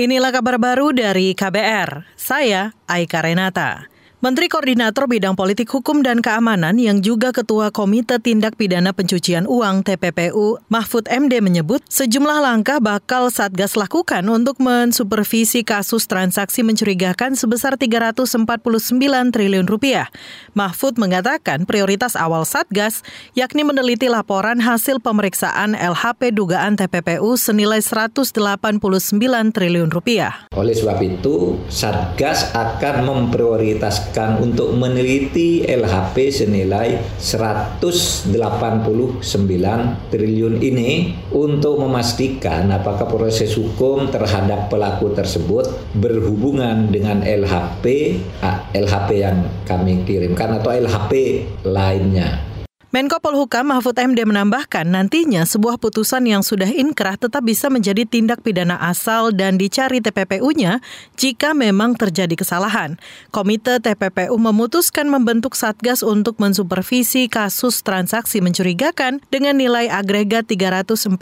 Inilah kabar baru dari KBR. Saya Aika Renata. Menteri Koordinator Bidang Politik Hukum dan Keamanan yang juga Ketua Komite Tindak Pidana Pencucian Uang TPPU Mahfud MD menyebut sejumlah langkah bakal Satgas lakukan untuk mensupervisi kasus transaksi mencurigakan sebesar 349 triliun rupiah. Mahfud mengatakan prioritas awal Satgas yakni meneliti laporan hasil pemeriksaan LHP dugaan TPPU senilai 189 triliun rupiah. Oleh sebab itu, Satgas akan memprioritaskan dianggarkan untuk meneliti LHP senilai 189 triliun ini untuk memastikan apakah proses hukum terhadap pelaku tersebut berhubungan dengan LHP LHP yang kami kirimkan atau LHP lainnya. Menko Polhukam Mahfud MD menambahkan nantinya sebuah putusan yang sudah inkrah tetap bisa menjadi tindak pidana asal dan dicari TPPU-nya jika memang terjadi kesalahan. Komite TPPU memutuskan membentuk Satgas untuk mensupervisi kasus transaksi mencurigakan dengan nilai agregat 349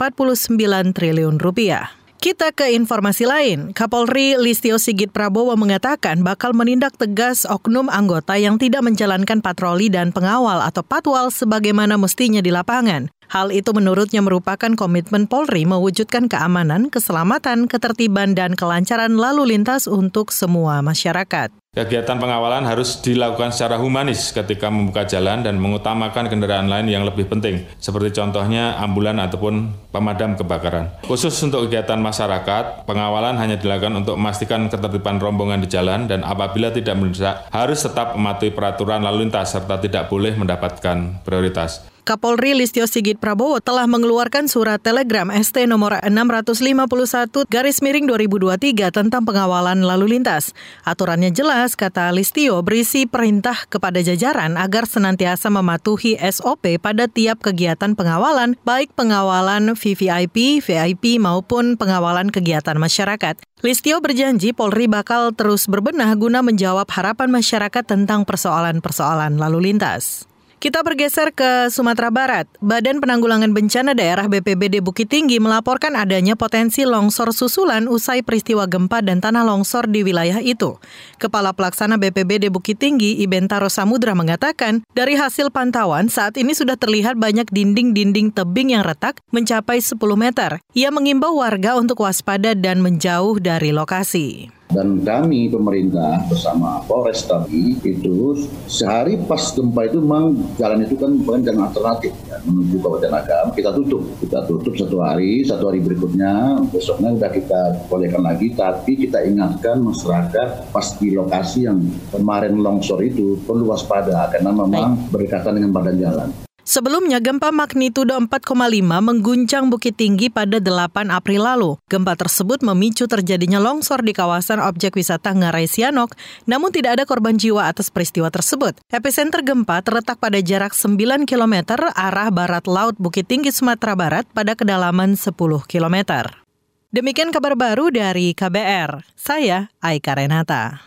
triliun rupiah. Kita ke informasi lain. Kapolri Listio Sigit Prabowo mengatakan bakal menindak tegas oknum anggota yang tidak menjalankan patroli dan pengawal atau patwal sebagaimana mestinya di lapangan. Hal itu menurutnya merupakan komitmen Polri mewujudkan keamanan, keselamatan, ketertiban, dan kelancaran lalu lintas untuk semua masyarakat. Kegiatan pengawalan harus dilakukan secara humanis ketika membuka jalan dan mengutamakan kendaraan lain yang lebih penting, seperti contohnya ambulan ataupun pemadam kebakaran. Khusus untuk kegiatan masyarakat, pengawalan hanya dilakukan untuk memastikan ketertiban rombongan di jalan dan apabila tidak mendesak, harus tetap mematuhi peraturan lalu lintas serta tidak boleh mendapatkan prioritas. Kapolri Listio Sigit Prabowo telah mengeluarkan surat telegram ST nomor 651 garis miring 2023 tentang pengawalan lalu lintas. Aturannya jelas, kata Listio, berisi perintah kepada jajaran agar senantiasa mematuhi SOP pada tiap kegiatan pengawalan, baik pengawalan VVIP, VIP maupun pengawalan kegiatan masyarakat. Listio berjanji Polri bakal terus berbenah guna menjawab harapan masyarakat tentang persoalan-persoalan lalu lintas. Kita bergeser ke Sumatera Barat. Badan Penanggulangan Bencana Daerah BPBD Bukit Tinggi melaporkan adanya potensi longsor susulan usai peristiwa gempa dan tanah longsor di wilayah itu. Kepala Pelaksana BPBD Bukit Tinggi, Ibentaro Samudra mengatakan, dari hasil pantauan saat ini sudah terlihat banyak dinding-dinding tebing yang retak mencapai 10 meter. Ia mengimbau warga untuk waspada dan menjauh dari lokasi. Dan kami pemerintah bersama Polres tadi itu sehari pas gempa itu memang jalan itu kan bukan jalan alternatif ya, menuju Kabupaten Agam kita tutup. Kita tutup satu hari satu hari berikutnya besoknya sudah kita bolehkan lagi. Tapi kita ingatkan masyarakat pas di lokasi yang kemarin longsor itu perlu waspada karena memang berdekatan dengan badan jalan. Sebelumnya, gempa magnitudo 4,5 mengguncang Bukit Tinggi pada 8 April lalu. Gempa tersebut memicu terjadinya longsor di kawasan objek wisata Ngarai Sianok, namun tidak ada korban jiwa atas peristiwa tersebut. Epicenter gempa terletak pada jarak 9 km arah barat laut Bukit Tinggi, Sumatera Barat pada kedalaman 10 km. Demikian kabar baru dari KBR. Saya Aika Renata.